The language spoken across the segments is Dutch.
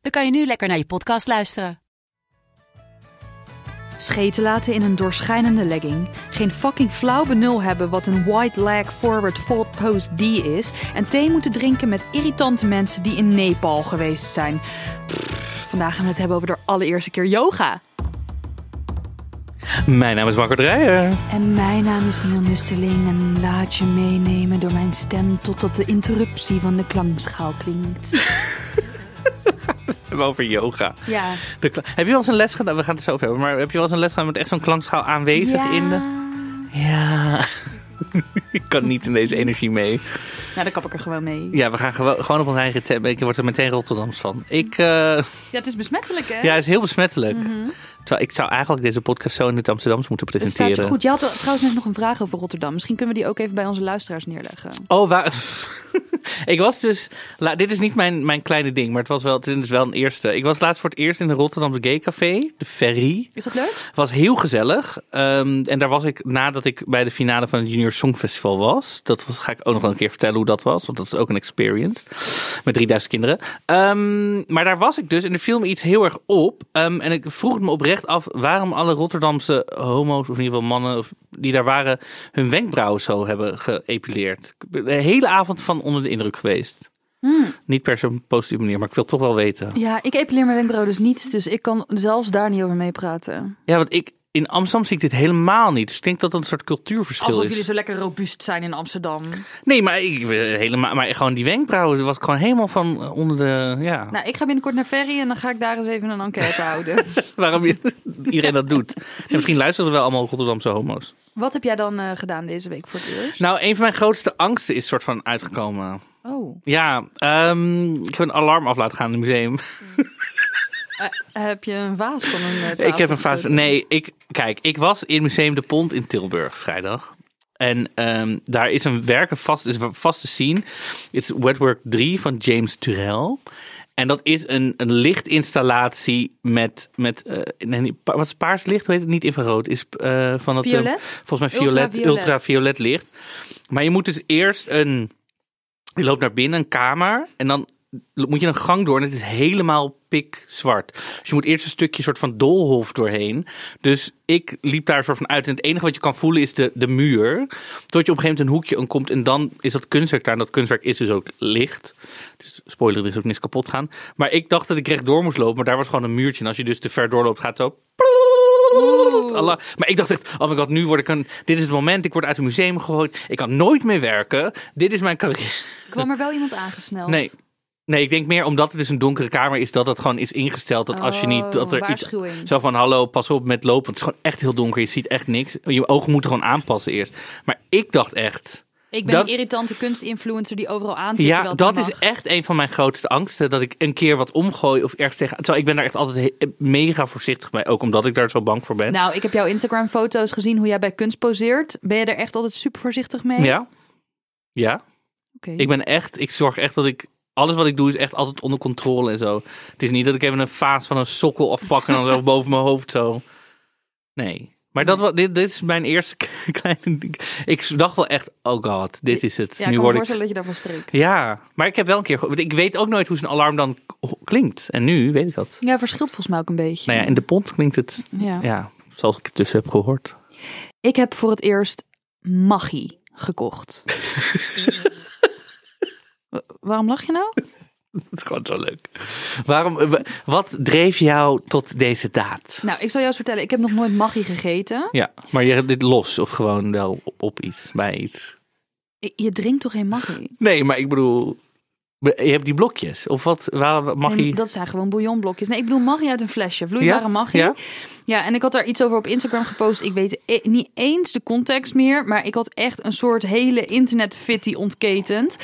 dan kan je nu lekker naar je podcast luisteren. Scheten laten in een doorschijnende legging. Geen fucking flauw benul hebben wat een white leg forward fold pose D is. En thee moeten drinken met irritante mensen die in Nepal geweest zijn. Pff, vandaag gaan we het hebben over de allereerste keer yoga. Mijn naam is Marco Dreyer. En mijn naam is Miel Nusteling en laat je meenemen door mijn stem totdat de interruptie van de klankschaal klinkt. Hebben over yoga. Ja. De heb je wel eens een les gedaan? We gaan het zo over hebben. Maar heb je wel eens een les gedaan met echt zo'n klankschaal aanwezig in de... Ja. ik kan niet in deze energie mee. Nou, dan kap ik er gewoon mee. Ja, we gaan gewo- gewoon op ons eigen tempo. Ik word er meteen Rotterdams van. Ik, eh, Ja, het is besmettelijk, hè? ja, het is heel besmettelijk. Mhm. Ik zou eigenlijk deze podcast zo in het Amsterdams moeten Het staat presenteren. je goed. Je had trouwens net nog een vraag over Rotterdam. Misschien kunnen we die ook even bij onze luisteraars neerleggen. Oh, waar... ik was dus... la- Dit is niet mijn, mijn kleine ding, maar het was wel, het is wel een eerste. Ik was laatst voor het eerst in de Rotterdamse Gay Café, de Ferry. Is dat leuk? Het was heel gezellig. Ehm, en daar was ik nadat ik bij de finale van het Junior Songfestival was. Dat was, ga ik ook nog wel een keer vertellen hoe dat was. Want dat is ook een experience. Met 3000 kinderen. Ehm, maar daar was ik dus en er viel me iets heel erg op. Ehm, en ik vroeg het me oprecht af waarom alle Rotterdamse homo's, of in ieder geval mannen die daar waren, hun wenkbrauwen zo hebben geëpileerd. De hele avond van onder de indruk geweest. Niet per se op een positieve manier, maar ik wil toch wel weten. Ja, ik epileer mijn wenkbrauwen dus niet. Dus ik kan zelfs daar niet over meepraten. Ja, want ik, in Amsterdam zie ik dit helemaal niet. Dus ik denk dat dat een soort cultuurverschil Alsof is. jullie zo lekker robuust zijn in Amsterdam. Nee, maar, ik, eh, helemaal, maar gewoon die wenkbrauwen was ik gewoon helemaal van onder de... Ja, Nou, ik ga binnenkort naar Ferry en dan ga ik daar eens even een enquête houden. waarom iedereen dat doet. En misschien luisteren wel allemaal Rotterdamse homo's. Wat heb jij dan eh, gedaan deze week voor het eerst? Nou, een van mijn grootste angsten is soort van uitgekomen. Oh, Ja, ehm, ik heb een alarm af laten gaan in het museum. eh, heb je een vaas van een eh, tafel ik heb een gestoten? Nee, ik, kijk, ik was in Museum de Pont in Tilburg vrijdag. En ehm, daar is een werk, vast, is een vaste scene. Het is Wetwork 3 van James Turrell. En dat is een, een lichtinstallatie met, met eh, nee, wat is paars licht? Hoe heet het? Niet infrarood. Is eh, van het, eh, Violet? volgens mij violet, Ultraviolet. ultraviolet licht. Maar je moet dus eerst een, je loopt naar binnen, een kamer. En dan moet je een gang door en het is helemaal pikzwart. Dus je moet eerst een stukje soort van doolhof doorheen. Dus ik liep daar soort van uit. En het enige wat je kan voelen is de, de muur. Tot je op een gegeven moment een hoekje in komt. En dan is dat kunstwerk daar. En dat kunstwerk is dus ook licht. Dus spoiler, er is ook niks kapot gaan. Maar ik dacht dat ik rechtdoor moest lopen. Maar daar was gewoon een muurtje. En als je dus te ver doorloopt, gaat het zo... Allah. Maar ik dacht echt, oh my god, nu word ik een... Dit is het moment, ik word uit het museum gegooid. Ik kan nooit meer werken. Dit is mijn carrière. Kwam er wel iemand aangesneld? Nee. Nee, ik denk meer omdat het dus een donkere kamer is, dat het gewoon is ingesteld. Dat als je niet, dat er Oh, iets waarschuwing. zo van hallo, pas op met lopen. Want het is gewoon echt heel donker. Je ziet echt niks. Je ogen moeten gewoon aanpassen eerst. Maar ik dacht echt, Ik ben Dat- een irritante kunstinfluencer die overal aan zit. ja, dat is echt een van mijn grootste angsten. Dat ik een keer wat omgooi of ergens tegen. Terwijl ik ben daar echt altijd mega voorzichtig bij. Ook omdat ik daar zo bang voor ben. Nou, ik heb jouw Instagram-foto's gezien hoe jij bij kunst poseert. Ben je er echt altijd super voorzichtig mee? Ja. Ja. Oké. Ik ben echt, ik zorg echt dat ik, alles wat ik doe is echt altijd onder controle en zo. Het is niet dat ik even een vaas van een sokkel afpak en dan zo boven mijn hoofd zo. Nee. Maar dat, dit, dit is mijn eerste kleine. Ik dacht wel echt, oh god, dit is het. Ja, ik nu kan me word ik... voorstellen dat je daarvan strikt. Ja, maar ik heb wel een keer, want ik weet ook nooit hoe zo'n alarm dan klinkt. En nu weet ik dat. Ja, verschilt volgens mij ook een beetje. Nou ja, in de pont klinkt het, Ja. ja, zoals ik het dus heb gehoord. Ik heb voor het eerst Maggi gekocht. Wa- Waarom lach je nou? Dat is gewoon zo leuk. Waarom, wat dreef jou tot deze daad? Nou, ik zal jou eens vertellen. Ik heb nog nooit Maggi gegeten. Ja, maar je dit los of gewoon wel op, op iets, bij iets? Je drinkt toch geen Maggi? Nee, maar ik bedoel, je hebt die blokjes. Of wat, waar mag Nee, dat zijn gewoon bouillonblokjes. Nee, ik bedoel Maggi uit een flesje. Vloeibare Ja? Maggi. Ja? Ja, en ik had daar iets over op Instagram gepost. Ik weet e- niet eens de context meer. Maar ik had echt een soort hele internetfitty ontketend.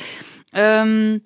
Ehm,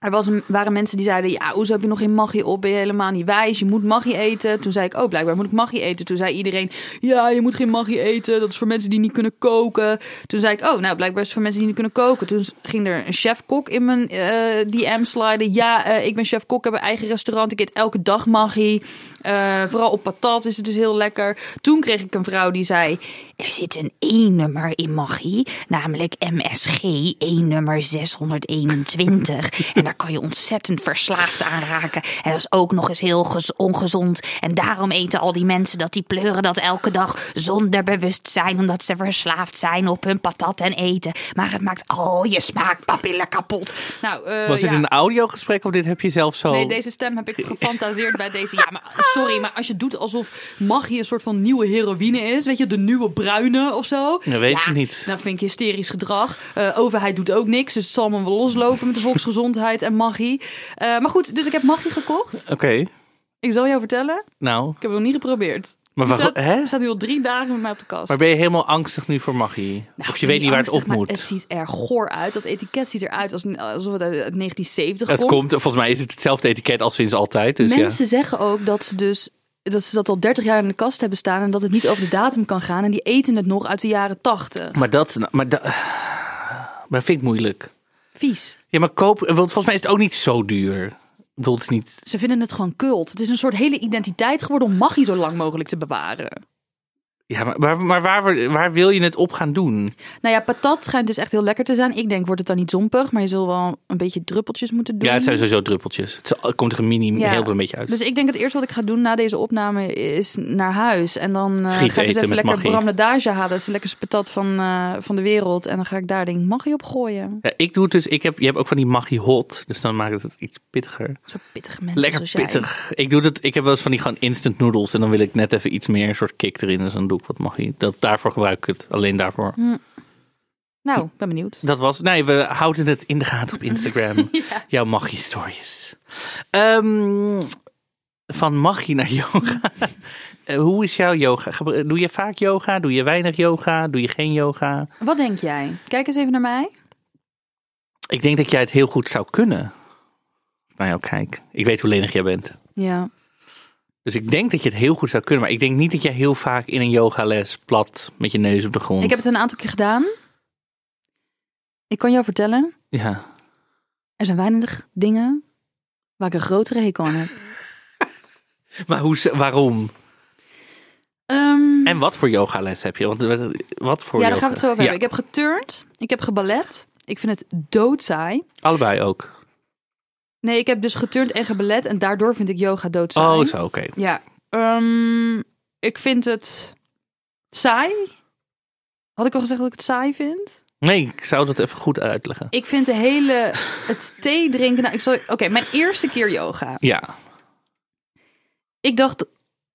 Er was een, waren mensen die zeiden, ja, hoezo heb je nog geen magie op? Ben je helemaal niet wijs? Je moet magie eten. Toen zei ik, oh, blijkbaar moet ik magie eten. Toen zei iedereen, ja, je moet geen magie eten. Dat is voor mensen die niet kunnen koken. Toen zei ik, oh, nou, blijkbaar is het voor mensen die niet kunnen koken. Toen ging er een chef-kok in mijn eh, DM sliden. Ja, eh, ik ben chef-kok, heb een eigen restaurant. Ik eet elke dag magie. Eh, vooral op patat is het dus heel lekker. Toen kreeg ik een vrouw die zei, er zit een E-nummer in magie, namelijk MSG, E-nummer 621. en daar kan je ontzettend verslaafd aan raken. En dat is ook nog eens heel gez- ongezond. En daarom eten al die mensen dat, die pleuren dat elke dag zonder bewustzijn, omdat ze verslaafd zijn op hun patat en eten. Maar het maakt al je smaakpapillen kapot. Nou, eh, Was dit ja. een audiogesprek of dit heb je zelf zo... Nee, deze stem heb ik gefantaseerd bij deze. Ja, maar sorry, maar als je doet alsof magie een soort van nieuwe heroïne is, weet je, de nieuwe bruine of zo. Dat weet ja, ik niet. Dat vind ik hysterisch gedrag. Eh, overheid doet ook niks, dus het zal me wel loslopen met de volksgezondheid en magie. Eh, maar goed, dus ik heb magie gekocht. Oké, Ik zal jou vertellen, nou. ik heb het nog niet geprobeerd. Maar, Die staat, hè? staat nu al drie dagen met mij op de kast. maar ben je helemaal angstig nu voor magie? Nou, of je weet niet waar het op moet? Het ziet er goor uit. Dat etiket ziet eruit als, alsof het uit 1970 Het komt. komt, volgens mij is het hetzelfde etiket als sinds altijd. Dus Mensen zeggen ook dat ze dus dat ze dat al 30 jaar in de kast hebben staan en dat het niet over de datum kan gaan. En die eten het nog uit de jaren 80. ja. Maar dat, maar dat, maar dat vind ik moeilijk. Vies. Ja, maar koop, want volgens mij is het ook niet zo duur. Bedoel, het is niet... Ze vinden het gewoon cult. Het is een soort hele identiteit geworden om magie zo lang mogelijk te bewaren. Ja, maar, maar, maar waar, waar wil je het op gaan doen? Nou ja, patat schijnt dus echt heel lekker te zijn. Ik denk, wordt het dan niet zompig, maar je zult wel een beetje druppeltjes moeten doen. Ja, het zijn sowieso druppeltjes. Het komt er een mini Ja. heel een beetje uit. Dus ik denk het eerste wat ik ga doen na deze opname is naar huis. En dan eh, ga ik eens even lekker magie. bramladage halen. Dat is de lekkerste patat van, eh, van de wereld. En dan ga ik daar denk magie op gooien. Ja, ik doe het dus, ik heb, je hebt ook van die magie hot, dus dan maakt het iets pittiger. Zo pittige mensen Lekker zoals jij. pittig. Ik doe het, ik heb wel eens van die gewoon instant noodles en dan wil ik net even iets meer een soort kick erin. Dus dan doe wat magie. Dat, daarvoor gebruik ik het, alleen daarvoor. Nou, ben benieuwd. Dat was, nee, we houden het in de gaten op Instagram. Jouw magie stories. Ehm, van magie naar yoga. Eh, hoe is jouw yoga? Doe je vaak yoga? Doe je weinig yoga? Doe je geen yoga? Wat denk jij? Kijk eens even naar mij. Ik denk dat jij het heel goed zou kunnen. Nou ja, kijk. Ik weet hoe lenig jij bent. Ja. Dus ik denk dat je het heel goed zou kunnen. Maar ik denk niet dat jij heel vaak in een yogales plat met je neus op de grond. Ik heb het een aantal keer gedaan. Ik kan jou vertellen, Ja. er zijn weinig dingen waar ik een grotere hekel aan heb. Maar hoe, waarom? Ehm, En wat voor yogales heb je? Want wat- voor ja, daar gaan we het zo over Ja, hebben. Ik heb geturnd, ik heb geballet. Ik vind het doodsaai. allebei ook. Nee, ik heb dus geturnd en geballet en daardoor vind ik yoga doodsaai. Oh, zo, oké. Ja. Ehm, ik vind het saai. Had ik al gezegd dat ik het saai vind? Nee, ik zou dat even goed uitleggen. Ik vind de hele... Het thee drinken... Nou, ik zal... Oké, mijn eerste keer yoga. Ja, Ik dacht,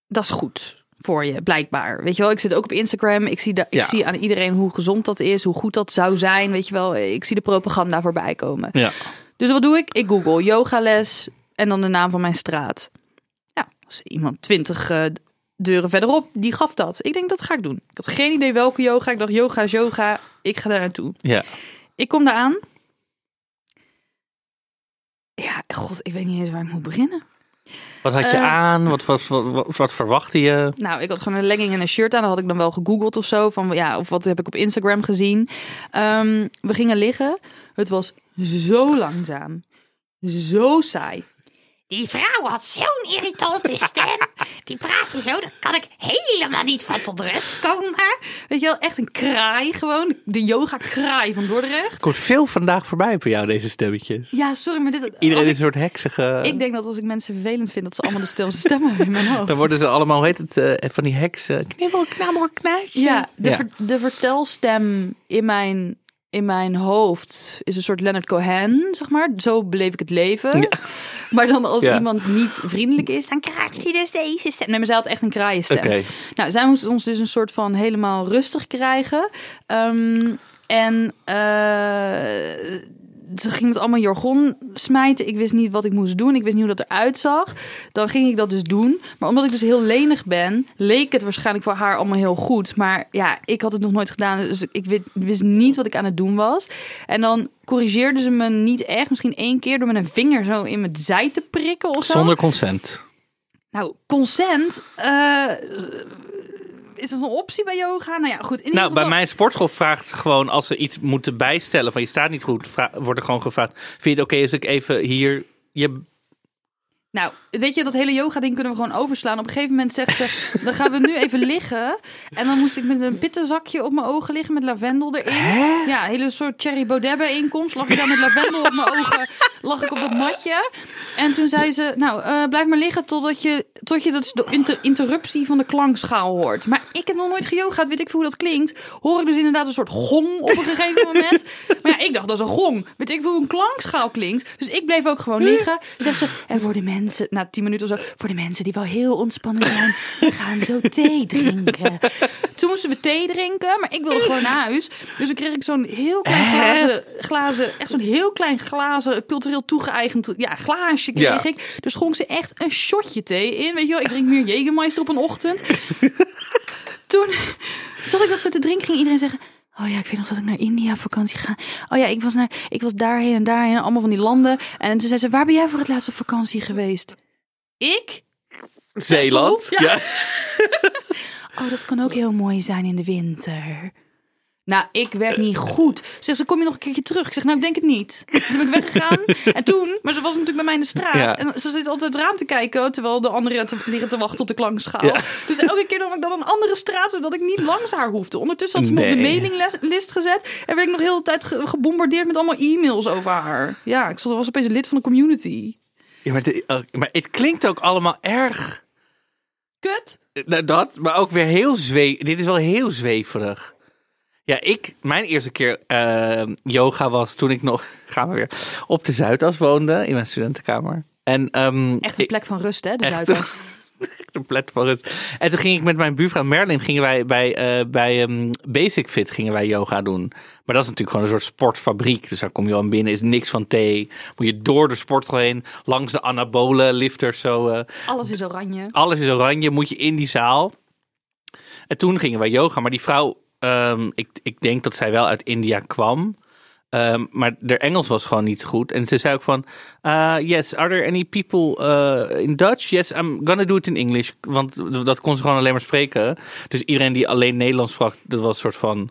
dat is goed voor je, blijkbaar. Weet je wel, ik zit ook op Instagram. Ik zie, da- ik Ja. zie aan iedereen hoe gezond dat is, hoe goed dat zou zijn. Weet je wel, ik zie de propaganda voorbij komen. ja. Dus wat doe ik? Ik google yogales en dan de naam van mijn straat. Ja, als iemand twintig eh, deuren verderop, die gaf dat. Ik denk, dat ga ik doen. Ik had geen idee welke yoga. Ik dacht, yoga is yoga. Ik ga daar naartoe. ja. Ik kom daar aan. Ja, god, ik weet niet eens waar ik moet beginnen. Wat had je Eh. aan? Wat, wat, wat, wat, wat verwachtte je? Nou, ik had gewoon een legging en een shirt aan. Dat had ik dan wel gegoogeld of zo. Van, ja, of wat heb ik op Instagram gezien. Ehm, we gingen liggen. Het was zo langzaam. Zo saai. Die vrouw had zo'n irritante stem. Die praatte zo, dan kan ik helemaal niet van tot rust komen. Weet je wel, echt een kraai gewoon. De yoga kraai van Dordrecht. Komt veel vandaag voorbij voor jou, deze stemmetjes. Ja, sorry, maar dit... Iedereen is ik, een soort heksige... ik denk dat als ik mensen vervelend vind, dat ze allemaal de stilste stemmen hebben in mijn hoofd. Dan worden ze allemaal, hoe heet het, eh, van die heksen. Knibbel, knabbel, knuisje. Ja, de, Ja. ver- de vertelstem in mijn, in mijn hoofd is een soort Leonard Cohen, zeg maar. Zo beleef ik het leven. Ja. Maar dan als Ja. iemand niet vriendelijk is, dan krijgt hij dus deze stem. Nee, maar zij had echt een kraaienstem. Nou, zij moest ons dus een soort van helemaal rustig krijgen. Ehm, en eh, ze ging met allemaal jargon smijten. Ik wist niet wat ik moest doen. Ik wist niet hoe dat eruit zag. Dan ging ik dat dus doen. Maar omdat ik dus heel lenig ben, leek het waarschijnlijk voor haar allemaal heel goed. Maar ja, ik had het nog nooit gedaan. Dus ik wist, wist niet wat ik aan het doen was. En dan corrigeerde ze me niet echt. Misschien één keer door met een vinger zo in mijn zij te prikken of zo. Zonder consent. Nou, consent. eh, is dat een optie bij yoga? Nou ja, goed. In Nou, bij geval- mijn sportschool vraagt ze gewoon als ze iets moeten bijstellen van je staat niet goed, wordt er gewoon gevraagd: Vind je het oké als ik even hier je Nou, weet je, dat hele yoga-ding kunnen we gewoon overslaan. Op een gegeven moment zegt ze, dan gaan we nu even liggen. En dan moest ik met een pittenzakje op mijn ogen liggen met lavendel erin. Ja, een hele soort Cherry Baudet bijeenkomst. Lag ik daar met lavendel op mijn ogen, lag ik op dat matje. En toen zei ze, nou, eh, blijf maar liggen totdat je, tot je dat de inter- interruptie van de klankschaal hoort. Maar ik heb nog nooit geyogaat, weet ik veel hoe dat klinkt. Hoor ik dus inderdaad een soort gong op een gegeven moment. Maar ja, ik dacht, dat is een gong. Weet ik veel hoe een klankschaal klinkt. Dus ik bleef ook gewoon liggen. Zegt ze, en voor de mensen, na tien minuten of zo, voor de mensen die wel heel ontspannen zijn, we gaan zo thee drinken. Toen moesten we thee drinken, maar ik wilde gewoon naar huis. Dus dan kreeg ik zo'n heel klein glazen, glazen echt zo'n heel klein glazen, cultureel toegeëigend ja, glaasje kreeg Ja. ik. Dus schonk ze echt een shotje thee in. Weet je wel, ik drink meer Jägermeister op een ochtend. Toen zat ik dat zo te drinken, ging iedereen zeggen... Oh ja, ik weet nog dat ik naar India op vakantie ga. Oh ja, ik was, naar, ik was daarheen en daarheen, allemaal van die landen. En toen zei ze, waar ben jij voor het laatst op vakantie geweest? Ik? Zeeland. Ja. Ja. Oh, dat kan ook heel mooi zijn in de winter. Nou, ik werd niet goed. Zegt ze, kom je nog een keertje terug? Ik zeg, nou, ik denk het niet. Dus ben ik weggegaan. En toen, maar ze was natuurlijk bij mij in de straat. Ja. En ze zit altijd het raam te kijken, terwijl de anderen te, liggen te wachten op de klankschaal. Ja. Dus elke keer nam ik dan een andere straat, zodat ik niet langs haar hoefde. Ondertussen had ze me op de mailinglist gezet. En werd ik nog heel de tijd ge- gebombardeerd met allemaal e-mails over haar. Ja, ik was opeens lid van de community. Ja, maar, de- oh, maar het klinkt ook allemaal erg. Kut. Nou, dat, maar ook weer heel zweef. Dit is wel heel zweverig. Ja, ik, mijn eerste keer eh, yoga was toen ik nog, gaan we weer, op de Zuidas woonde in mijn studentenkamer. En, ehm, Echt een plek van rust, hè, de. Zuidas. echt een plek van rust. En toen ging ik met mijn buurvrouw Merlin gingen wij bij, eh, bij ehm, Basic Fit gingen wij yoga doen. Maar dat is natuurlijk gewoon een soort sportfabriek. Dus daar kom je al binnen, is niks van thee. Moet je door de sportschool heen, langs de anabole lifters zo. eh, Alles is oranje. alles is oranje, moet je in die zaal. En toen gingen wij yoga, maar die vrouw, ehm, ik, ik denk dat zij wel uit India kwam. Ehm, maar haar Engels was gewoon niet goed. En ze zei ook van, uh, yes, are there any people uh, in Dutch? Yes, I'm gonna do it in English. Want dat kon ze gewoon alleen maar spreken. Dus iedereen die alleen Nederlands sprak, dat was een soort van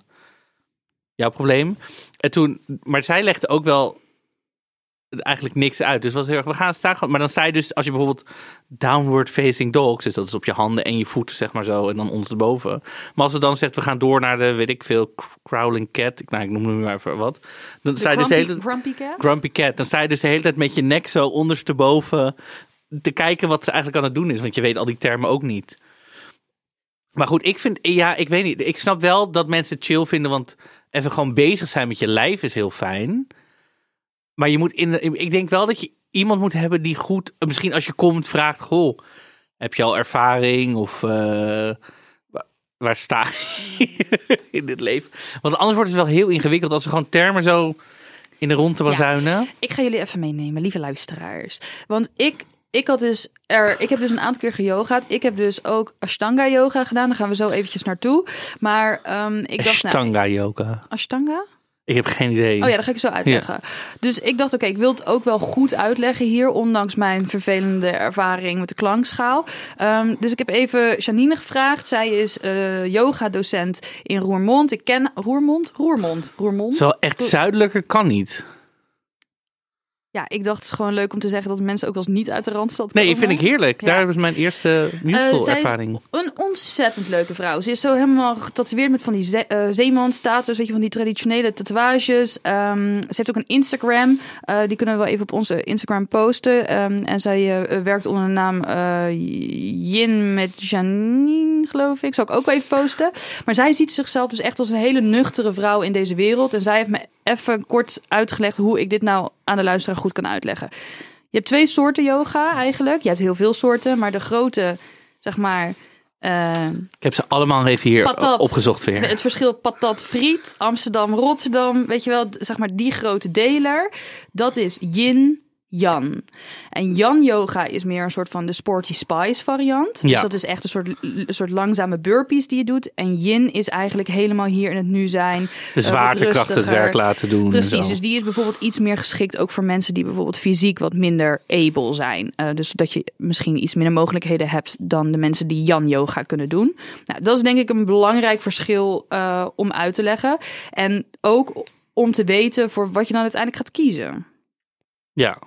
jouw probleem. En toen, maar zij legde ook wel eigenlijk niks uit. Dus was heel erg, we gaan staan. Maar dan sta je dus, als je bijvoorbeeld downward facing dogs, dus dat is op je handen en je voeten, zeg maar zo, en dan ondersteboven. Maar als ze dan zegt, we gaan door naar de, weet ik veel, crawling cat, ik, nou, ik noem nu maar even wat. Dan sta je dus de hele grumpy cat? grumpy cat, dan sta je dus de hele tijd met je nek zo ondersteboven te kijken wat ze eigenlijk aan het doen is, want je weet al die termen ook niet. Maar goed, ik vind, ja, ik weet niet, ik snap wel dat mensen het chill vinden, want even gewoon bezig zijn met je lijf is heel fijn. Maar je moet in, ik denk wel dat je iemand moet hebben die goed, misschien als je komt vraagt, goh, heb je al ervaring of eh, wa- waar sta je in dit leven? Want anders wordt het wel heel ingewikkeld als ze gewoon termen zo in de rond te Ja. bazuinen. Ik ga jullie even meenemen, lieve luisteraars. Want ik, ik had dus er, ik heb dus een aantal keer geyogaat. Ik heb dus ook Ashtanga yoga gedaan. Daar gaan we zo eventjes naartoe. Maar ehm, ik dacht, nou, Ashtanga yoga. Ashtanga? Ik heb geen idee. Oh ja, dat ga ik zo uitleggen. Dus ik dacht, oké, ik wil het ook wel goed uitleggen hier, ondanks mijn vervelende ervaring met de klankschaal. Ehm, dus ik heb even Janine gevraagd. Zij is eh yoga-docent in Roermond. Ik ken Roermond, Roermond, Roermond. Zo echt zuidelijker kan niet. Ja, ik dacht het is gewoon leuk om te zeggen dat mensen ook wel eens niet uit de randstad Nee, komen. vind ik heerlijk. Ja. Daar ze mijn eerste musical Eh, is ervaring. Een ontzettend leuke vrouw. Ze is zo helemaal getatoeëerd met van die ze zeemanstatus, weet je, van die traditionele tatoeages. Ehm, ze heeft ook een Instagram. Eh, die kunnen we wel even op onze Instagram posten. Ehm, en zij werkt onder de naam Yin met Janine, geloof ik. Zal ik ook wel even posten. Maar zij ziet zichzelf dus echt als een hele nuchtere vrouw in deze wereld. En zij heeft me even kort uitgelegd hoe ik dit nou aan de luisteraar goed kan uitleggen. Je hebt twee soorten yoga eigenlijk. Je hebt heel veel soorten, maar de grote, zeg maar, Eh, Ik heb ze allemaal even hier Patat. opgezocht weer. het verschil patat friet, Amsterdam, Rotterdam, weet je wel, zeg maar die grote deler. Dat is yin, yang. En yang yoga is meer een soort van de sporty spice variant. Dus Ja. dat is echt een soort, een soort langzame burpees die je doet. En yin is eigenlijk helemaal hier in het nu zijn. De eh, zwaartekracht het werk laten doen. en Precies, dus die is bijvoorbeeld iets meer geschikt ook voor mensen die bijvoorbeeld fysiek wat minder able zijn. Eh, dus dat je misschien iets minder mogelijkheden hebt dan de mensen die Yan yoga kunnen doen. Nou, dat is denk ik een belangrijk verschil eh, om uit te leggen. En ook om te weten voor wat je dan uiteindelijk gaat kiezen. Ja.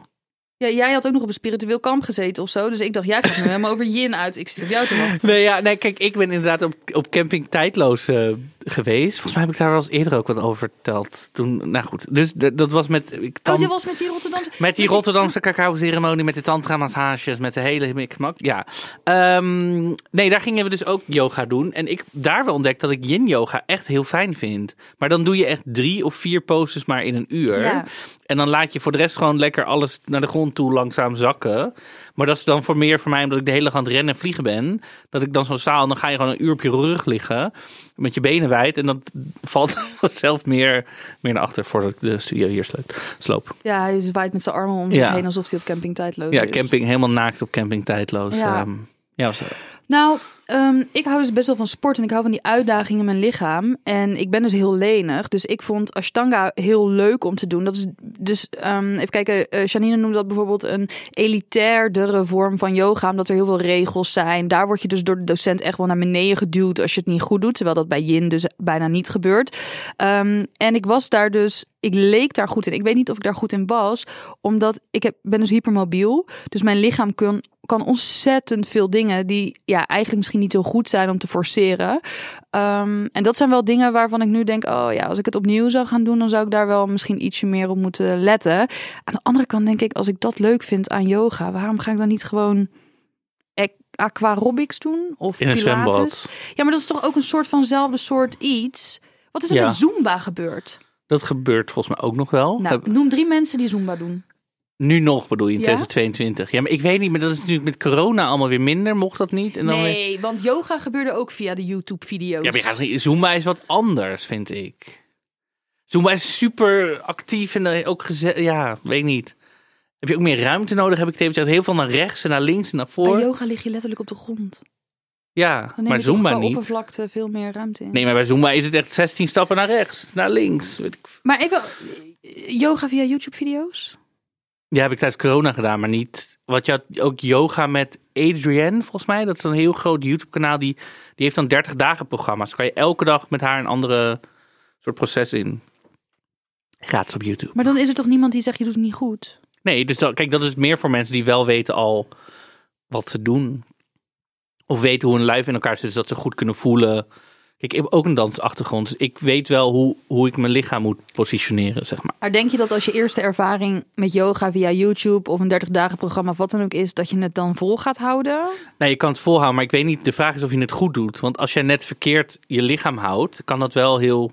Ja, jij had ook nog op een spiritueel kamp gezeten of zo. Dus ik dacht, jij gaat nu helemaal over yin uit. Ik zit op jou te wachten. Nee, ja, nee, kijk, ik ben inderdaad op, op camping Tijdloos eh, geweest. Volgens mij heb ik daar wel eens eerder ook wat over verteld. Toen, nou goed, dus dat was met... Ik, Oh, tam- dit was met die Rotterdamse... Met die Rotterdamse cacao-ceremonie, met de tantra-massages, met de hele mikmak. Ja. Ehm, nee, daar gingen we dus ook yoga doen. En ik daar wel ontdekt dat ik yin-yoga echt heel fijn vind. Maar dan doe je echt drie of vier poses maar in een uur. Ja. En dan laat je voor de rest gewoon lekker alles naar de grond toe langzaam zakken. Maar dat is dan voor meer voor mij, omdat ik de hele dag aan het rennen en vliegen ben. Dat ik dan zo'n zaal, dan ga je gewoon een uur op je rug liggen. Met je benen wijd. En dan valt zelf meer, meer naar achter voordat ik de studio hier sloop. Ja, hij zwaait met zijn armen om zich Ja. heen alsof hij op camping tijdloos Ja, is. camping helemaal naakt op camping tijdloos. Ja. Ja, ja was, Nou, ehm, ik hou dus best wel van sport en ik hou van die uitdaging in mijn lichaam. En ik ben dus heel lenig. Dus ik vond Ashtanga heel leuk om te doen. Dat is dus, ehm, even kijken, eh, Janine noemde dat bijvoorbeeld een elitairdere vorm van yoga. Omdat er heel veel regels zijn. Daar word je dus door de docent echt wel naar beneden geduwd als je het niet goed doet. Terwijl dat bij Yin dus bijna niet gebeurt. Ehm, en ik was daar dus, ik leek daar goed in. Ik weet niet of ik daar goed in was. Omdat ik heb, ben dus hypermobiel. Dus mijn lichaam kan, kan ontzettend veel dingen die ja, eigenlijk misschien niet zo goed zijn om te forceren. Ehm, en dat zijn wel dingen waarvan ik nu denk, oh ja, als ik het opnieuw zou gaan doen, dan zou ik daar wel misschien ietsje meer op moeten letten. Aan de andere kant denk ik, als ik dat leuk vind aan yoga, waarom ga ik dan niet gewoon aquarobics doen? Of in een pilates? zwembad. Ja, maar dat is toch ook een soort vanzelfde soort iets? Wat is er Ja. met Zumba gebeurd? Dat gebeurt volgens mij ook nog wel. Nou, noem drie mensen die Zumba doen. Nu nog bedoel je, in Ja? 2022. Ja, maar ik weet niet, maar dat is natuurlijk met corona allemaal weer minder. Mocht dat niet? En dan weer- Nee, want yoga gebeurde ook via de YouTube-video's. Ja, maar niet- Zumba is wat anders, vind ik. Zumba is super actief en eh, ook gezet. Ja, weet niet. Heb je ook meer ruimte nodig? Heb ik tegen gezegd. Heel veel naar rechts en naar links en naar Bij voor. yoga lig je letterlijk op de grond. Ja, Dan neem maar Zumba niet. oppervlakte veel meer ruimte in. Nee, maar bij Zumba is het echt 16 stappen naar rechts, naar links. Weet ik. Maar even, eh, yoga via YouTube-video's? Ja, heb ik tijdens corona gedaan, maar niet. Wat je had ook yoga met Adrienne, volgens mij. Dat is een heel groot YouTube-kanaal. Die, die heeft dan 30 dagen programma's. Dan kan je elke dag met haar een andere soort proces in. Gratis op YouTube. Maar dan is er toch niemand die zegt, je doet het niet goed? Nee, dus dat, kijk, dat is meer voor mensen die wel weten al wat ze doen. Of weten hoe een lijf in elkaar zit, zodat ze goed kunnen voelen. Kijk, ik heb ook een dansachtergrond, dus ik weet wel hoe, hoe ik mijn lichaam moet positioneren, zeg maar. Maar denk je dat als je eerste ervaring met yoga via YouTube of een 30 dagen programma of wat dan ook is, dat je het dan vol gaat houden? Nee, je kan het volhouden, maar ik weet niet, de vraag is of je het goed doet. Want als jij net verkeerd je lichaam houdt, kan dat wel heel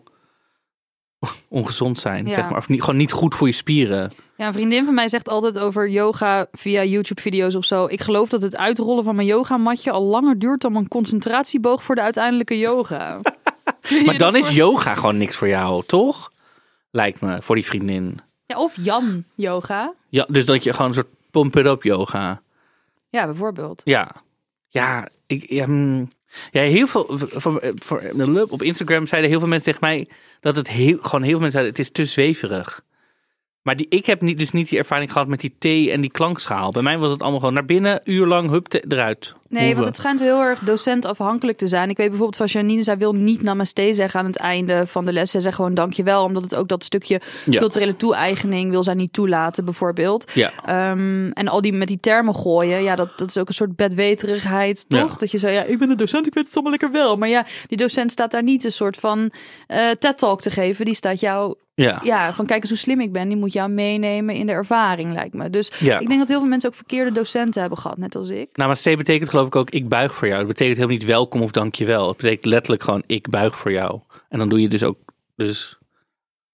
ongezond zijn, Ja. zeg maar. Of niet, gewoon niet goed voor je spieren. Ja, een vriendin van mij zegt altijd over yoga via YouTube-video's of zo. Ik geloof dat het uitrollen van mijn yogamatje al langer duurt dan mijn concentratieboog voor de uiteindelijke yoga. Maar dan is yoga gewoon niks voor jou, toch? Lijkt me, voor die vriendin. Ja, of Jan yoga. Ja, dus dat je gewoon een soort pump-it-up yoga... Ja, bijvoorbeeld. Ja, ja, ik, ja, mm, ja heel veel. Voor, voor, op Instagram zeiden heel veel mensen tegen mij dat het heel, gewoon heel veel mensen zeiden: het is te zweverig. Maar die, ik heb niet, dus niet die ervaring gehad met die thee en die klankschaal. Bij mij was het allemaal gewoon naar binnen, uur lang, hup, eruit. Nee, want het schijnt heel erg docentafhankelijk te zijn. Ik weet bijvoorbeeld van Janine, zij wil niet namaste zeggen aan het einde van de les. Zij zegt gewoon dankjewel, omdat het ook dat stukje Ja. culturele toe-eigening wil zij niet toelaten, bijvoorbeeld. Ja, Ehm, en al die met die termen gooien, ja, dat, dat is ook een soort bedweterigheid, toch? Ja. Dat je zo, ja, ik ben een docent, ik weet het allemaal lekker wel. Maar ja, die docent staat daar niet een soort van eh TED-talk te geven. Die staat jou, ja. ja, van kijk eens hoe slim ik ben. Die moet jou meenemen in de ervaring, lijkt me. Dus Ja. ik denk dat heel veel mensen ook verkeerde docenten hebben gehad, net als ik. Nou, maar C betekent geloof ik ook ik buig voor jou. Het betekent helemaal niet welkom of dankjewel. Het betekent letterlijk gewoon ik buig voor jou. En dan doe je dus ook, dus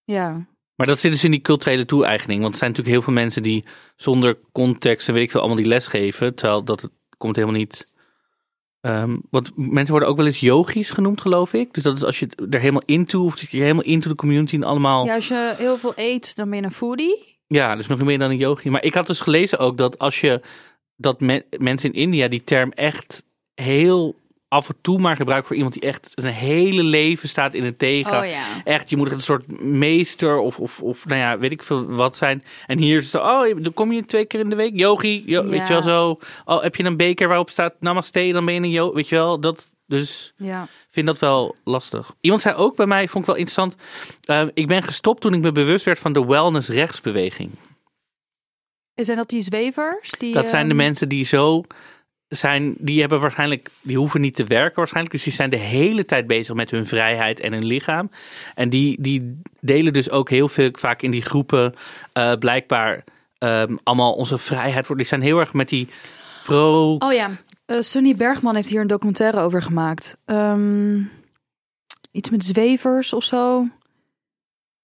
Ja. Maar dat zit dus in die culturele toe-eigening. Want er zijn natuurlijk heel veel mensen die zonder context en weet ik veel allemaal die les geven. Terwijl dat het komt helemaal niet Ehm, want mensen worden ook wel eens yogis genoemd, geloof ik. Dus dat is als je er helemaal into, of zit je helemaal into de community en allemaal. Ja, als je heel veel eet, dan ben je een foodie. Ja, dus nog meer dan een yogi. Maar ik had dus gelezen ook dat als je dat me- mensen in India die term echt heel af en toe maar gebruiken voor iemand die echt zijn hele leven staat in het tegen. Oh ja. Echt, je moet een soort meester of, of, of nou ja, weet ik veel wat zijn. En hier is het zo, oh, dan kom je twee keer in de week, yogi, yo- weet je wel zo. Oh, heb je een beker waarop staat namaste, dan ben je een yogi, weet je wel. Dat, dus Ja. vind dat wel lastig. Iemand zei ook bij mij, vond ik wel interessant. eh, ik ben gestopt toen ik me bewust werd van de wellness rechtsbeweging. Zijn dat die zwevers? Die, Dat zijn de ehm, mensen die zo zijn, die hebben waarschijnlijk, die hoeven niet te werken waarschijnlijk. Dus die zijn de hele tijd bezig met hun vrijheid en hun lichaam. En die, die delen dus ook heel veel vaak in die groepen eh, blijkbaar ehm, allemaal onze vrijheid voor. Die zijn heel erg met die pro. Oh ja, eh, Sunny Bergman heeft hier een documentaire over gemaakt. Ehm, iets met zwevers of zo.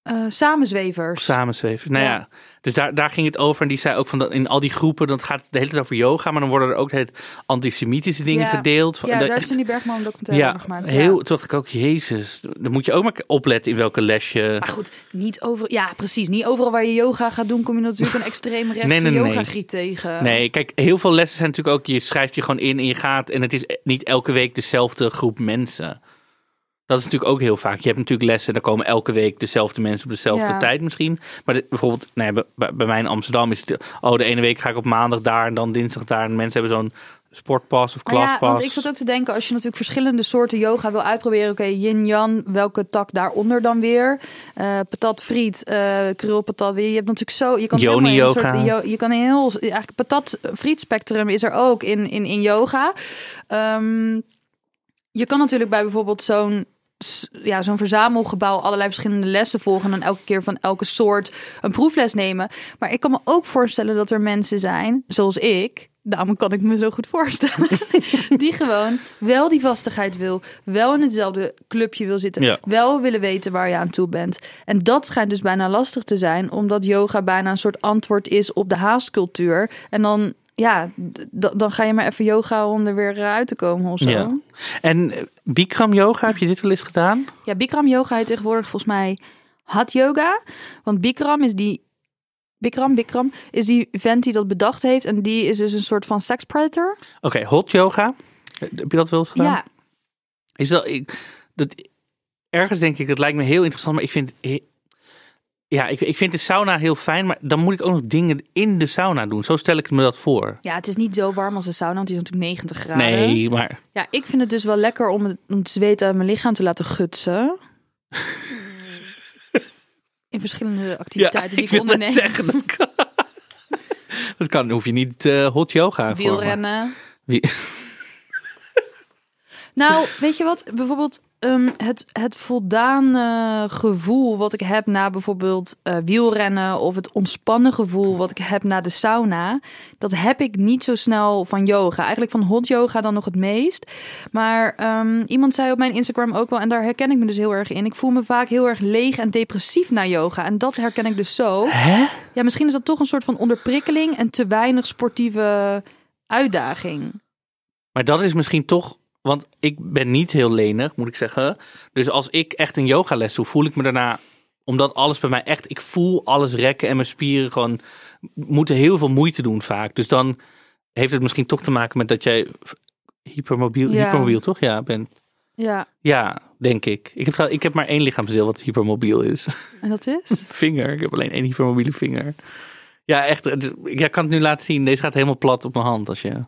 Eh samenzwevers. Samenzweven. Nou ja. Ja. dus daar, daar ging het over. En die zei ook van dat in al die groepen, dan gaat het de hele tijd over yoga, maar dan worden er ook het antisemitische dingen Ja. gedeeld. ja, daar dat heeft echt- Sunny Bergman documentaire ja, over gemaakt. heel, toen dacht ik ook, jezus, dan moet je ook maar opletten in welke les je... Maar goed, niet over, ja, precies. Niet overal waar je yoga gaat doen, kom je natuurlijk een extreem rechtse Nee, nee, nee. tegen. Nee, kijk, heel veel lessen zijn natuurlijk ook, je schrijft je gewoon in en je gaat. En het is niet elke week dezelfde groep mensen. Dat is natuurlijk ook heel vaak. Je hebt natuurlijk lessen, daar komen elke week dezelfde mensen op dezelfde Ja. tijd misschien. Maar bijvoorbeeld, nee, bij- bij, mij in Amsterdam is het, oh, de ene week ga ik op maandag daar en dan dinsdag daar. En mensen hebben zo'n sportpas of Maar ja, klaspas. want ik zat ook te denken, als je natuurlijk verschillende soorten yoga wil uitproberen. Oké, yin-yang, welke tak daaronder dan weer? Eh patat, friet, eh krul, patat. weer. Je hebt natuurlijk zo... Je kan Yoni in een yoga. soort- je kan een heel... Eigenlijk patat, friet spectrum is er ook in, in, in yoga. Ehm, je kan natuurlijk bij bijvoorbeeld zo'n ja, zo'n verzamelgebouw allerlei verschillende lessen volgen en dan elke keer van elke soort een proefles nemen. Maar ik kan me ook voorstellen dat er mensen zijn, zoals ik, daarom kan ik me zo goed voorstellen, die gewoon wel die vastigheid wil, wel in hetzelfde clubje wil zitten, Ja. wel willen weten waar je aan toe bent. En dat schijnt dus bijna lastig te zijn, omdat yoga bijna een soort antwoord is op de haastcultuur. En dan, ja, dan ga je maar even yoga om er weer uit te komen of zo. Ja. En eh, Bikram yoga, heb je dit wel eens gedaan? Ja, Bikram yoga heet tegenwoordig volgens mij Hat yoga. Want Bikram is die... Bikram, Bikram is die vent die dat bedacht heeft. En die is dus een soort van sex predator. Oké, hot yoga. Heb je dat wel eens gedaan? Ja, Is dat, ik, dat, ergens denk ik, dat lijkt me heel interessant, maar ik vind, he- ja, ik, ik vind de sauna heel fijn, maar dan moet ik ook nog dingen in de sauna doen. Zo stel ik me dat voor. ja, het is niet zo warm als de sauna, want die is natuurlijk 90 graden. Nee, maar Ja, ik vind het dus wel lekker om het, om het zweet uit mijn lichaam te laten gutsen. In verschillende activiteiten die ik, wil net onderneem. zeggen, dat kan. Dat kan, hoef je niet eh, hot yoga voor. maar- Wielrennen. Wie- Nou, weet je wat? Bijvoorbeeld ehm, het, het voldane gevoel wat ik heb na bijvoorbeeld eh, wielrennen of het ontspannen gevoel wat ik heb na de sauna, dat heb ik niet zo snel van yoga. Eigenlijk van hot yoga dan nog het meest. Maar ehm, iemand zei op mijn Instagram ook wel, en daar herken ik me dus heel erg in. Ik voel me vaak heel erg leeg en depressief na yoga. En dat herken ik dus zo. Hè? Ja, misschien is dat toch een soort van onderprikkeling en te weinig sportieve uitdaging. Maar dat is misschien toch, want ik ben niet heel lenig, moet ik zeggen. Dus als ik echt een yogales doe, voel ik me daarna, omdat alles bij mij echt, ik voel alles rekken en mijn spieren gewoon moeten heel veel moeite doen vaak. Dus dan heeft het misschien toch te maken met dat jij hypermobiel, Ja. hypermobiel toch? Ja, bent. Ja, Ja, denk ik. Ik heb, ik heb maar één lichaamsdeel wat hypermobiel is. en dat is? vinger. Ik heb alleen één hypermobiele vinger. Ja, echt. Ik kan het nu laten zien. Deze gaat helemaal plat op mijn hand. Als je...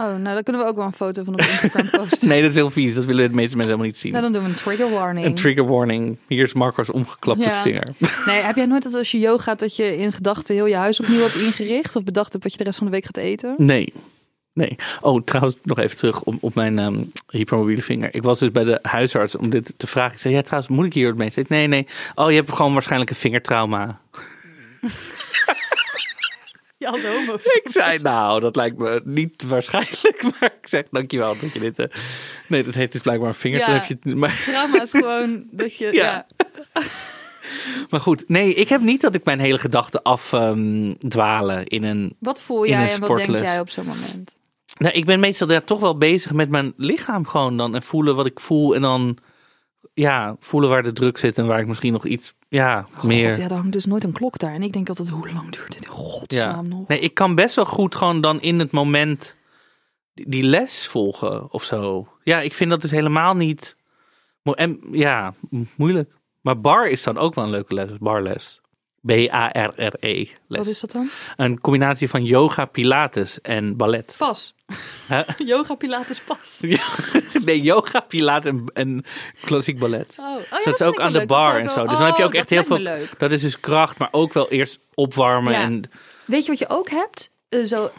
Oh, nou dan kunnen we ook wel een foto van op Instagram posten. Nee, dat is heel vies. Dat willen de meeste mensen helemaal niet zien. Nou, dan doen we een trigger warning. Een trigger warning. Hier is Marco's omgeklapte Ja. vinger. Nee, heb jij nooit dat als je yoga gaat dat je in gedachten heel je huis opnieuw hebt ingericht of bedacht hebt wat je de rest van de week gaat eten? Nee. Nee. Oh, trouwens, nog even terug op, op mijn ehm, hypermobiele vinger. Ik was dus bij de huisarts om dit te vragen. Ik zei, ja, trouwens, moet ik hier wat mee? Ze zei, nee, nee. Oh, je hebt gewoon waarschijnlijk een vingertrauma. Ja, zo. Ik zei, nou, dat lijkt me niet waarschijnlijk. Maar ik zeg, dankjewel dat je dit... eh, Nee, dat heet dus blijkbaar een vinger. Ja. Maar, Trauma is gewoon dat je. Ja. Ja. maar goed, nee, ik heb niet dat ik mijn hele gedachten afdwalen in een... Wat voel jij en wat denk jij op zo'n moment? Nou, ik ben meestal daar toch wel bezig met mijn lichaam gewoon dan. En voelen wat ik voel. En dan ja, voelen waar de druk zit en waar ik misschien nog iets ja, meer... God, ja, daar hangt dus nooit een klok daar. En ik denk altijd, hoe lang duurt dit in godsnaam nog? Nee, ik kan best wel goed gewoon dan in het moment die, les volgen of zo. Ja, ik vind dat dus helemaal niet... En ja, moeilijk. Maar bar is dan ook wel een leuke les, barles. B-A-R-R-E E les. Wat is dat dan? Een combinatie van yoga, pilates en ballet. Pas. Yoga Pilates pas. nee, yoga, pilates en, en klassiek ballet. Oh, oh ja, Dus dat is ook aan de bar en zo. Dus dan heb je Oh, ook echt dat heel veel. leuk. Dat is dus kracht, maar ook wel eerst opwarmen. Ja. En, Weet je wat je ook hebt? Eh, zo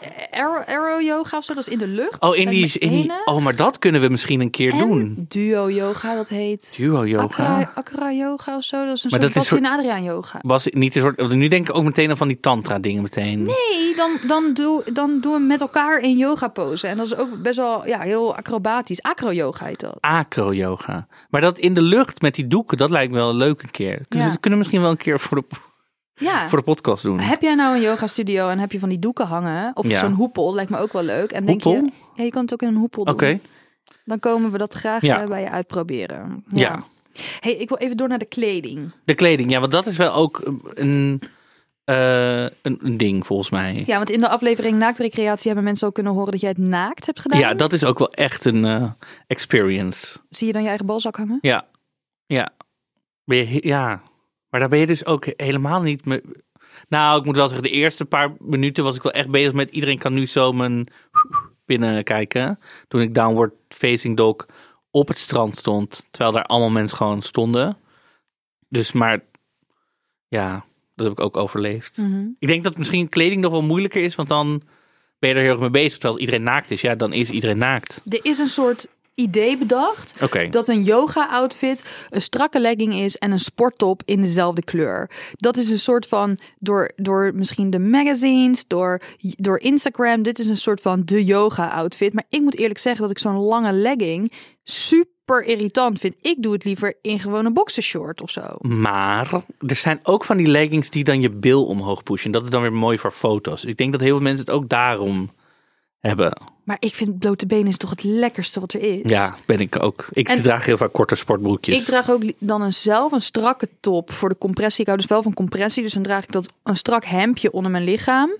arrow yoga of zo, dat is in de lucht. oh, in die, in die, benen. oh, maar dat kunnen we misschien een keer En doen. duo yoga, dat heet Duo yoga. Akra, Akra yoga of zo. Dat is een Maar soort dat is soort- Adriaan yoga. Was niet een soort. Nu denk ik ook meteen aan van die tantra dingen meteen. Nee, dan, dan, doe, dan doen we met elkaar in yoga pose. En dat is ook best wel ja, heel acrobatisch. Acro yoga heet dat. Acro yoga. Maar dat in de lucht met die doeken, dat lijkt me wel leuk een keer. Dus Ja. Dat kunnen we misschien wel een keer voor de, Ja. voor de podcast doen. Heb jij nou een yoga studio en heb je van die doeken hangen? Of Ja. zo'n hoepel, lijkt me ook wel leuk. En denk Hoepel? je, ja, je kan het ook in een hoepel doen. Oké. Dan komen we dat graag Ja. eh, bij je uitproberen. Ja. Hey, ik wil even door naar de kleding. De kleding, ja, want dat is wel ook een, eh, een, een ding volgens mij. Ja, want in de aflevering Naaktrecreatie hebben mensen ook kunnen horen dat jij het naakt hebt gedaan. Ja, dat is ook wel echt een eh, experience. Zie je dan je eigen balzak hangen? Ja, ja. Ben je, ja. Maar daar ben je dus ook helemaal niet mee. Nou, ik moet wel zeggen, de eerste paar minuten was ik wel echt bezig met iedereen kan nu zo mijn binnen kijken. Toen ik downward facing dog op het strand stond, terwijl daar allemaal mensen gewoon stonden. Dus maar, ja, dat heb ik ook overleefd. Mhm. Ik denk dat misschien kleding nog wel moeilijker is, want dan ben je er heel erg mee bezig. Terwijl als iedereen naakt is, ja, dan is iedereen naakt. Er is een soort idee bedacht dat een yoga-outfit een strakke legging is en een sporttop in dezelfde kleur. Dat is een soort van, door, door misschien de magazines, door, door Instagram, dit is een soort van de yoga-outfit. Maar ik moet eerlijk zeggen dat ik zo'n lange legging super irritant vind. Ik doe het liever in gewoon een boxershort of zo. Maar er zijn ook van die leggings die dan je bil omhoog pushen. En dat is dan weer mooi voor foto's. Ik denk dat heel veel mensen het ook daarom hebben. Maar ik vind blote benen is toch het lekkerste wat er is. Ja, ben ik ook. Ik En- draag heel vaak korte sportbroekjes. Ik draag ook dan een zelf een strakke top voor de compressie. Ik hou dus wel van compressie. Dus dan draag ik dat een strak hemdje onder mijn lichaam.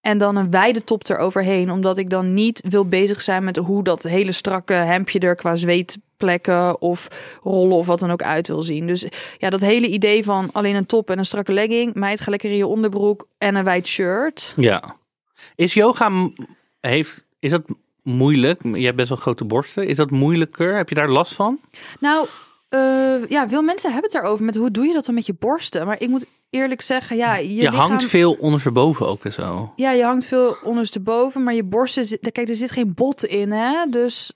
En dan een wijde top eroverheen. Omdat ik dan niet wil bezig zijn met hoe dat hele strakke hemdje er qua zweetplekken of rollen of wat dan ook uit wil zien. Dus ja, dat hele idee van alleen een top en een strakke legging. Meid, ga lekker in je onderbroek en een wijd shirt. Ja. Is yoga, heeft, is dat moeilijk? Je hebt best wel grote borsten. Is dat moeilijker? Heb je daar last van? Nou, eh, ja, veel mensen hebben het erover met hoe doe je dat dan met je borsten. Maar ik moet eerlijk zeggen, ja, je, Je, lichaam... hangt veel ondersteboven ook en zo. Ja, je hangt veel ondersteboven, maar je borsten, kijk, er zit geen bot in, hè? Dus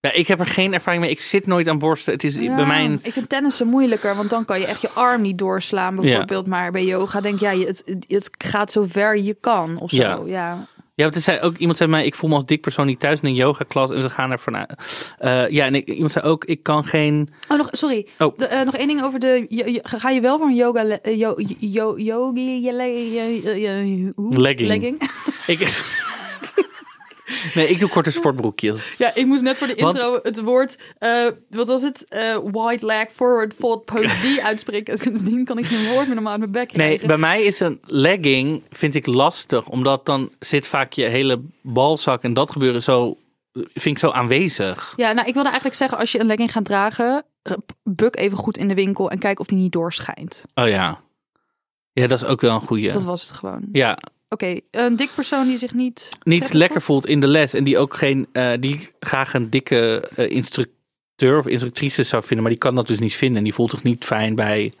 Ja, ik heb er geen ervaring mee. Ik zit nooit aan borsten. Het is ja, bij mijn... ik vind tennissen moeilijker, want dan kan je echt je arm niet doorslaan, bijvoorbeeld. Maar bij yoga denk ja, je, het, het gaat zo ver je kan of zo. Ja. Ja. Ja, want er zei ook iemand zei mij, ik voel me als dik persoon niet thuis in een yoga klas en ze gaan er vanuit. Eh, ja, en ik, iemand zei ook, ik kan geen. Oh, nog, sorry. Oh. De, eh, nog één ding over de. je- je- ga je wel voor een yoga. le- eh, yo, yo, yogi. je-? Legging. legging? Ik, nee, ik doe korte sportbroekjes. Ja, ik moest net voor de Want- intro het woord, eh, wat was het? Eh wide leg, forward, fold, post, die uitspreken. Sindsdien kan ik geen woord meer normaal uit mijn bek Nee, bij mij is een legging, vind ik lastig, omdat dan zit vaak je hele balzak en dat gebeuren zo, vind ik zo aanwezig. Ja, nou, ik wilde eigenlijk zeggen, als je een legging gaat dragen, eh, buk even goed in de winkel en kijk of die niet doorschijnt. Oh ja. Ja, dat is ook wel een goeie. Dat was het gewoon. Ja, Oké, een dik persoon die zich niet... niet lekker voelt in de les en die ook geen, eh, die graag een dikke eh, instructeur of instructrice zou vinden, maar die kan dat dus niet vinden en die voelt zich niet fijn bij,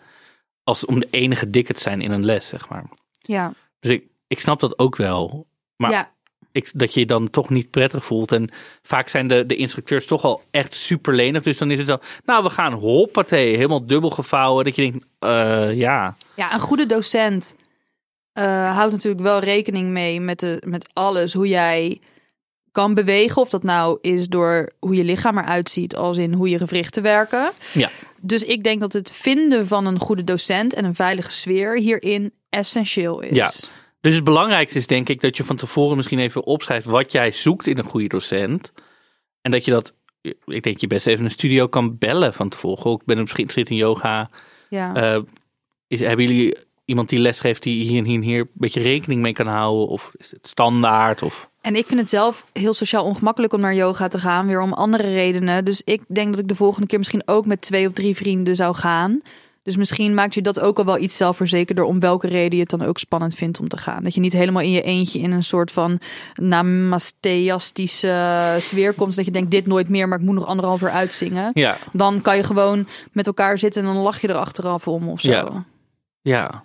als om de enige dikke te zijn in een les, zeg maar. Ja, Dus ik, ik snap dat ook wel. Maar ja, ik, dat je je dan toch niet prettig voelt. En vaak zijn de, de instructeurs toch al echt super lenig. Dus dan is het dan, nou we gaan hoppatee, helemaal dubbel gevouwen. Dat je denkt, eh, ja, ja, een goede docent eh, houdt natuurlijk wel rekening mee met, de, met alles. Hoe jij kan bewegen. Of dat nou is door hoe je lichaam eruit ziet. Als in hoe je gewrichten werken. ja. Dus ik denk dat het vinden van een goede docent en een veilige sfeer hierin essentieel is. Ja. Dus het belangrijkste is denk ik dat je van tevoren misschien even opschrijft wat jij zoekt in een goede docent. En dat je dat, ik denk je best even een studio kan bellen van tevoren. Ik ben op geïnteresseerd in yoga. Ja. Eh, is, hebben jullie iemand die les geeft die hier en hier en hier een beetje rekening mee kan houden? Of is het standaard? Of... En ik vind het zelf heel sociaal ongemakkelijk om naar yoga te gaan, weer om andere redenen. Dus ik denk dat ik de volgende keer misschien ook met twee of drie vrienden zou gaan. Dus misschien maakt je dat ook al wel iets zelfverzekerder om welke reden je het dan ook spannend vindt om te gaan. Dat je niet helemaal in je eentje in een soort van namasteastische sfeer komt. Dat je denkt, dit nooit meer, maar ik moet nog anderhalf uur uitzingen. Ja, Dan kan je gewoon met elkaar zitten en dan lach je er achteraf om of zo. Ja. Ja,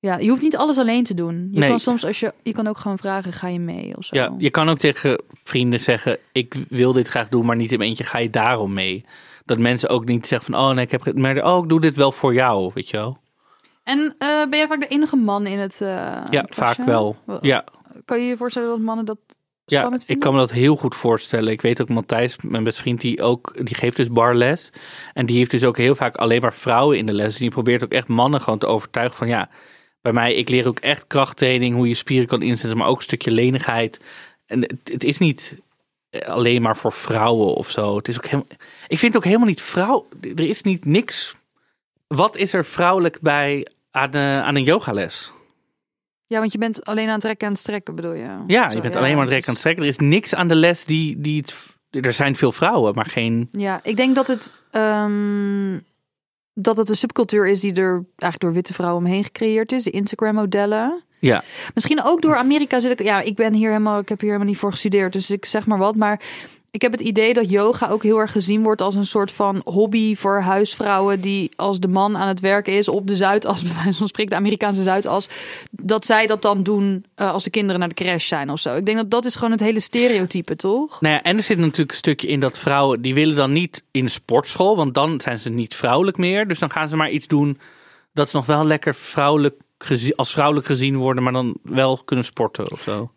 ja. je hoeft niet alles alleen te doen. Je Nee. kan soms, als je, je kan ook gewoon vragen, ga je mee of zo. Ja, je kan ook tegen vrienden zeggen: Ik wil dit graag doen, maar niet in mijn eentje. Ga je daarom mee? Dat mensen ook niet zeggen van: Oh nee, ik heb. ge- Maar oh, ik doe dit wel voor jou, weet je wel? En eh, ben jij vaak de enige man in het eh Ja, vaak wel. Ja, Kan je je voorstellen dat mannen dat ja ik kan me dat heel goed voorstellen. Ik weet ook Matthijs, mijn beste vriend, die ook die geeft dus barles. En die heeft dus ook heel vaak alleen maar vrouwen in de les. En die probeert ook echt mannen gewoon te overtuigen van ja. Bij mij, ik leer ook echt krachttraining, hoe je spieren kan inzetten, maar ook een stukje lenigheid. En het, het is niet alleen maar voor vrouwen of zo. Het is ook helemaal, ik vind het ook helemaal niet vrouw. Er is niet niks. Wat is er vrouwelijk bij aan, eh, aan een yogales? Ja, want je bent alleen aan het trekken en strekken, bedoel je? Ja, je bent alleen maar aan het strekken. Er is niks aan de les die, die het. Er zijn veel vrouwen, maar geen. Ja, ik denk dat het, ehm, dat het een subcultuur is die er eigenlijk door witte vrouwen omheen gecreëerd is. De Instagram-modellen. Ja, Misschien ook door Amerika zit ik. Ja, ik ben hier helemaal. Ik heb hier helemaal niet voor gestudeerd, dus ik zeg maar wat. Maar ik heb het idee dat yoga ook heel erg gezien wordt als een soort van hobby voor huisvrouwen die als de man aan het werken is op de Zuidas, bij wijze van spreken, de Amerikaanse Zuidas, dat zij dat dan doen eh, als de kinderen naar de crash zijn of zo. Ik denk dat dat is gewoon het hele stereotype, toch? Nou ja, en er zit natuurlijk een stukje in dat vrouwen. die willen dan niet in sportschool, want dan zijn ze niet vrouwelijk meer. Dus dan gaan ze maar iets doen dat ze nog wel lekker vrouwelijk als vrouwelijk gezien worden, maar dan wel kunnen sporten of zo.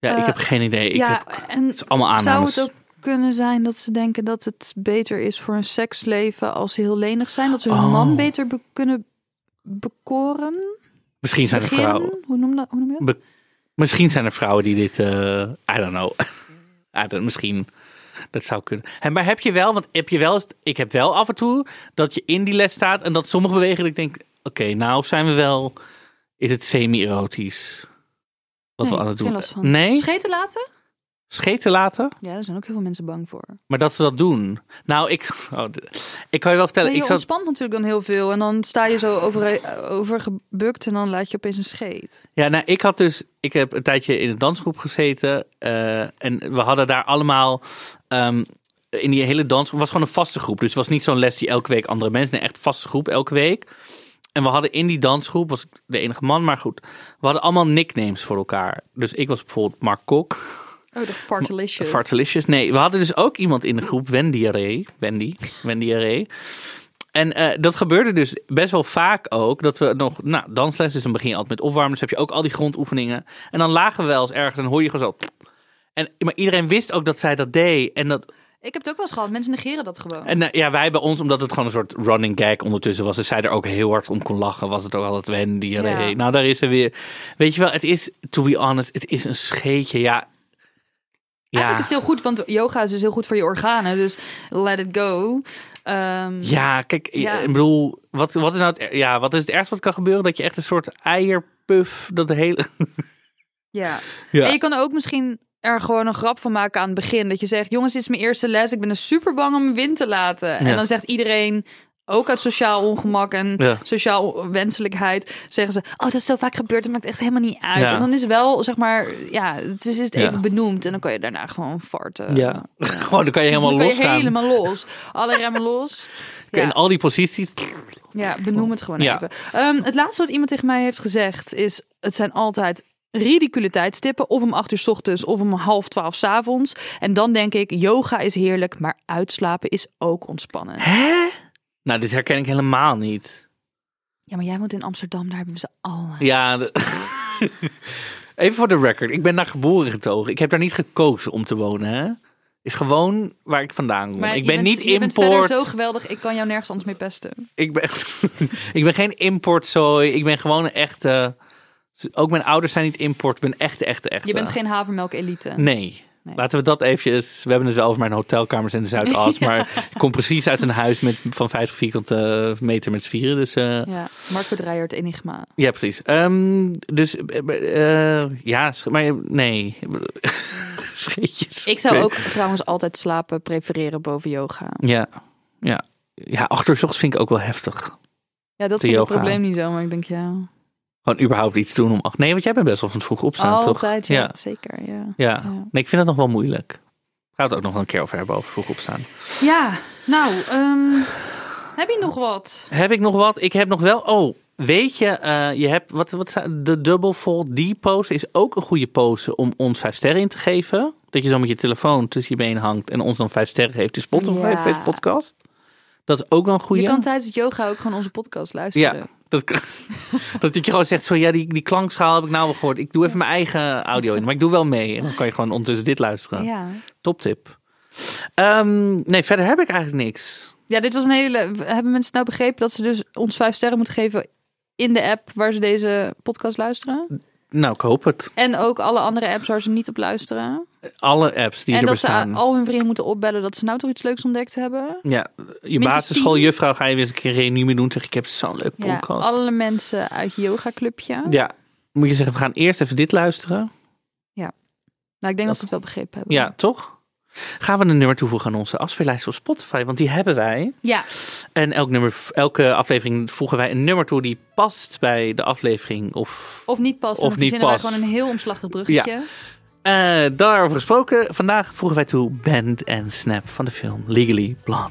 Ja, ik Eh, heb geen idee. Ik ja, heb, en het is allemaal Zou aannames. het ook kunnen zijn dat ze denken dat het beter is voor hun seksleven als ze heel lenig zijn? Dat ze hun Oh. man beter be- kunnen bekoren? Misschien zijn er vrouwen. Hoe noem, dat, hoe noem je dat? Misschien zijn er vrouwen die dit. eh I don't know. I don't, misschien. Dat zou kunnen. En maar heb je wel, want heb je wel ik heb wel af en toe dat je in die les staat en dat sommige bewegen, dat ik denk, oké, nou zijn we wel, is het semi-erotisch wat Nee, we aan het doen? last van. Nee, Scheten laten? scheten laten, Ja, daar zijn ook heel veel mensen bang voor. maar dat ze dat doen. Nou, ik, oh, ik kan je wel vertellen, je ik zat, ontspant natuurlijk dan heel veel en dan sta je zo over, overgebukt en dan laat je opeens een scheet. Ja, nou, ik had dus, ik heb een tijdje in een dansgroep gezeten eh, en we hadden daar allemaal ehm, in die hele dansgroep was gewoon een vaste groep, dus het was niet zo'n les die elke week andere mensen, nee, echt vaste groep elke week. En we hadden in die dansgroep, was ik de enige man, maar goed, we hadden allemaal nicknames voor elkaar. Dus ik was bijvoorbeeld Mark Kok, Oh, ik dacht fartalicious. Fartalicious. Nee, we hadden dus ook iemand in de groep, Wendy Array. Wendy, Wendy Array. En eh, dat gebeurde dus best wel vaak ook. Dat we nog, nou, dansles, dus dan begin altijd met opwarmen. Dus heb je ook al die grondoefeningen. En dan lagen we wel eens ergens en hoor je gewoon zo. En, maar iedereen wist ook dat zij dat deed. En, dat, Ik heb het ook wel eens gehad. Mensen negeren dat gewoon. en eh, ja, wij bij ons, omdat het gewoon een soort running gag ondertussen was. En zij er ook heel hard om kon lachen, was het ook altijd Wendy Array. Ja. Nou, daar is ze weer. Weet je wel, het is, to be honest, het is een scheetje. Ja. Eigenlijk is het heel goed, want yoga is dus heel goed voor je organen. Dus let it go. Ehm, Ja, kijk, Ja. ik bedoel, wat, wat, is nou het, ja, wat is het ergste wat kan gebeuren? Dat je echt een soort eierpuff, dat hele... ja. Ja. En je kan ook misschien er gewoon een grap van maken aan het begin. Dat je zegt, jongens, dit is mijn eerste les. Ik ben er super bang om mijn wind te laten. En dan zegt iedereen, ook uit sociaal ongemak en Ja. sociaal wenselijkheid, zeggen ze, oh, dat is zo vaak gebeurd. Het maakt echt helemaal niet uit. Ja. En dan is wel, zeg maar, ja, het is het Ja. even benoemd. En dan kan je daarna gewoon farten. Ja, gewoon dan kan je helemaal dan kan je helemaal los. Alle remmen los. In al die posities. Ja, benoem het gewoon Ja. even. Ehm, het laatste wat iemand tegen mij heeft gezegd is: het zijn altijd ridicule tijdstippen. Of om acht uur 's ochtends of om half twaalf 's avonds. En dan denk ik: yoga is heerlijk, maar uitslapen is ook ontspannen. Hè? Nou, dit herken ik helemaal niet. Ja, maar jij woont in Amsterdam, daar hebben we ze alles. Ja, de- even voor de record. Ik ben daar geboren getogen. Ik heb daar niet gekozen om te wonen, hè. Is gewoon waar ik vandaan kom. Maar ik ben bent- niet je bent import. verder zo geweldig, ik kan jou nergens anders mee pesten. ik, ben, ik ben geen importzooi. Ik ben gewoon een echte Ook mijn ouders zijn niet import. Ik ben echte, echte, echte. Je bent geen havermelk elite. Nee. Nee. Laten we dat eventjes... We hebben het wel over mijn hotelkamers in de Zuidas. Maar ik kom precies uit een huis met, van 50 vierkante meter met z'n vieren. Dus eh, Ja, Marco Dreyer, het enigma. ja, precies. Ehm, dus eh, eh, ja, maar nee. Scheetjes. Ik zou ook trouwens altijd slapen prefereren boven yoga. Ja, ja. Ja, achterzochts vind ik ook wel heftig. Ja, dat vind ik het probleem niet zo, maar ik denk ja. Gewoon überhaupt iets doen om acht. Nee, want jij bent best wel van vroeg opstaan, toch? Altijd, ja, Ja. zeker. Ja. Ja. Nee, ik vind dat nog wel moeilijk. Gaan we het ook nog een keer over hebben, over vroeg opstaan. ja, nou, ehm, heb je nog wat? Heb ik nog wat? Ik heb nog wel... Oh, weet je, eh, je hebt... Wat, wat, de double fold D-pose is ook een goede pose om ons vijf sterren in te geven. Dat je zo met je telefoon tussen je benen hangt en ons dan vijf sterren geeft in Spotify Ja. podcast. Dat is ook een goede. Je kan tijdens het yoga ook gewoon onze podcast luisteren. Ja, dat, dat je gewoon zegt, zo ja, die, die klankschaal heb ik nou wel gehoord. Ik doe even mijn eigen audio in, maar ik doe wel mee. En dan kan je gewoon ondertussen dit luisteren. Ja. Top tip. Ehm, nee, verder heb ik eigenlijk niks. Ja, dit was een hele. Hebben mensen nou begrepen dat ze dus ons vijf sterren moeten geven in de app waar ze deze podcast luisteren? Nou, ik hoop het. En ook alle andere apps waar ze niet op luisteren. Alle apps die en er dat ze bestaan. al hun vrienden moeten opbellen dat ze nou toch iets leuks ontdekt hebben. Ja, je basisschooljuffrouw ga je weer eens een keer reunie doen. Zeg ik heb zo'n leuk Ja, podcast. alle mensen uit je yoga clubje. Ja, moet je zeggen, we gaan eerst even dit luisteren. Nou, ik denk dat ze het wel begrepen hebben. Ja, toch? Gaan we een nummer toevoegen aan onze afspeellijst op Spotify? Want die hebben wij. Ja. En elk nummer, elke aflevering voegen wij een nummer toe die past bij de aflevering. Of Of niet pas. Of Of niet past. gewoon een heel omslachtig bruggetje. Eh, daarover gesproken, vandaag voegen wij toe Band and Snap van de film Legally Blonde.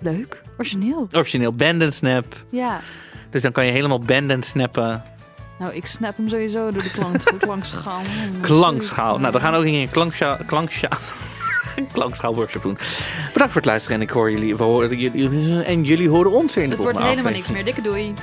Leuk. Origineel. Origineel Band and Snap. Ja. Dus dan kan je helemaal band and snappen. Nou, ik snap hem sowieso door de klank, klankschaal. Klankschaal. Nou, dan gaan we ook in een klankschaal, klankschaal, klankschaal workshop doen. Bedankt voor het luisteren en ik hoor jullie, we horen jullie en jullie horen ons in de Het wordt helemaal niks meer. Dikke doei.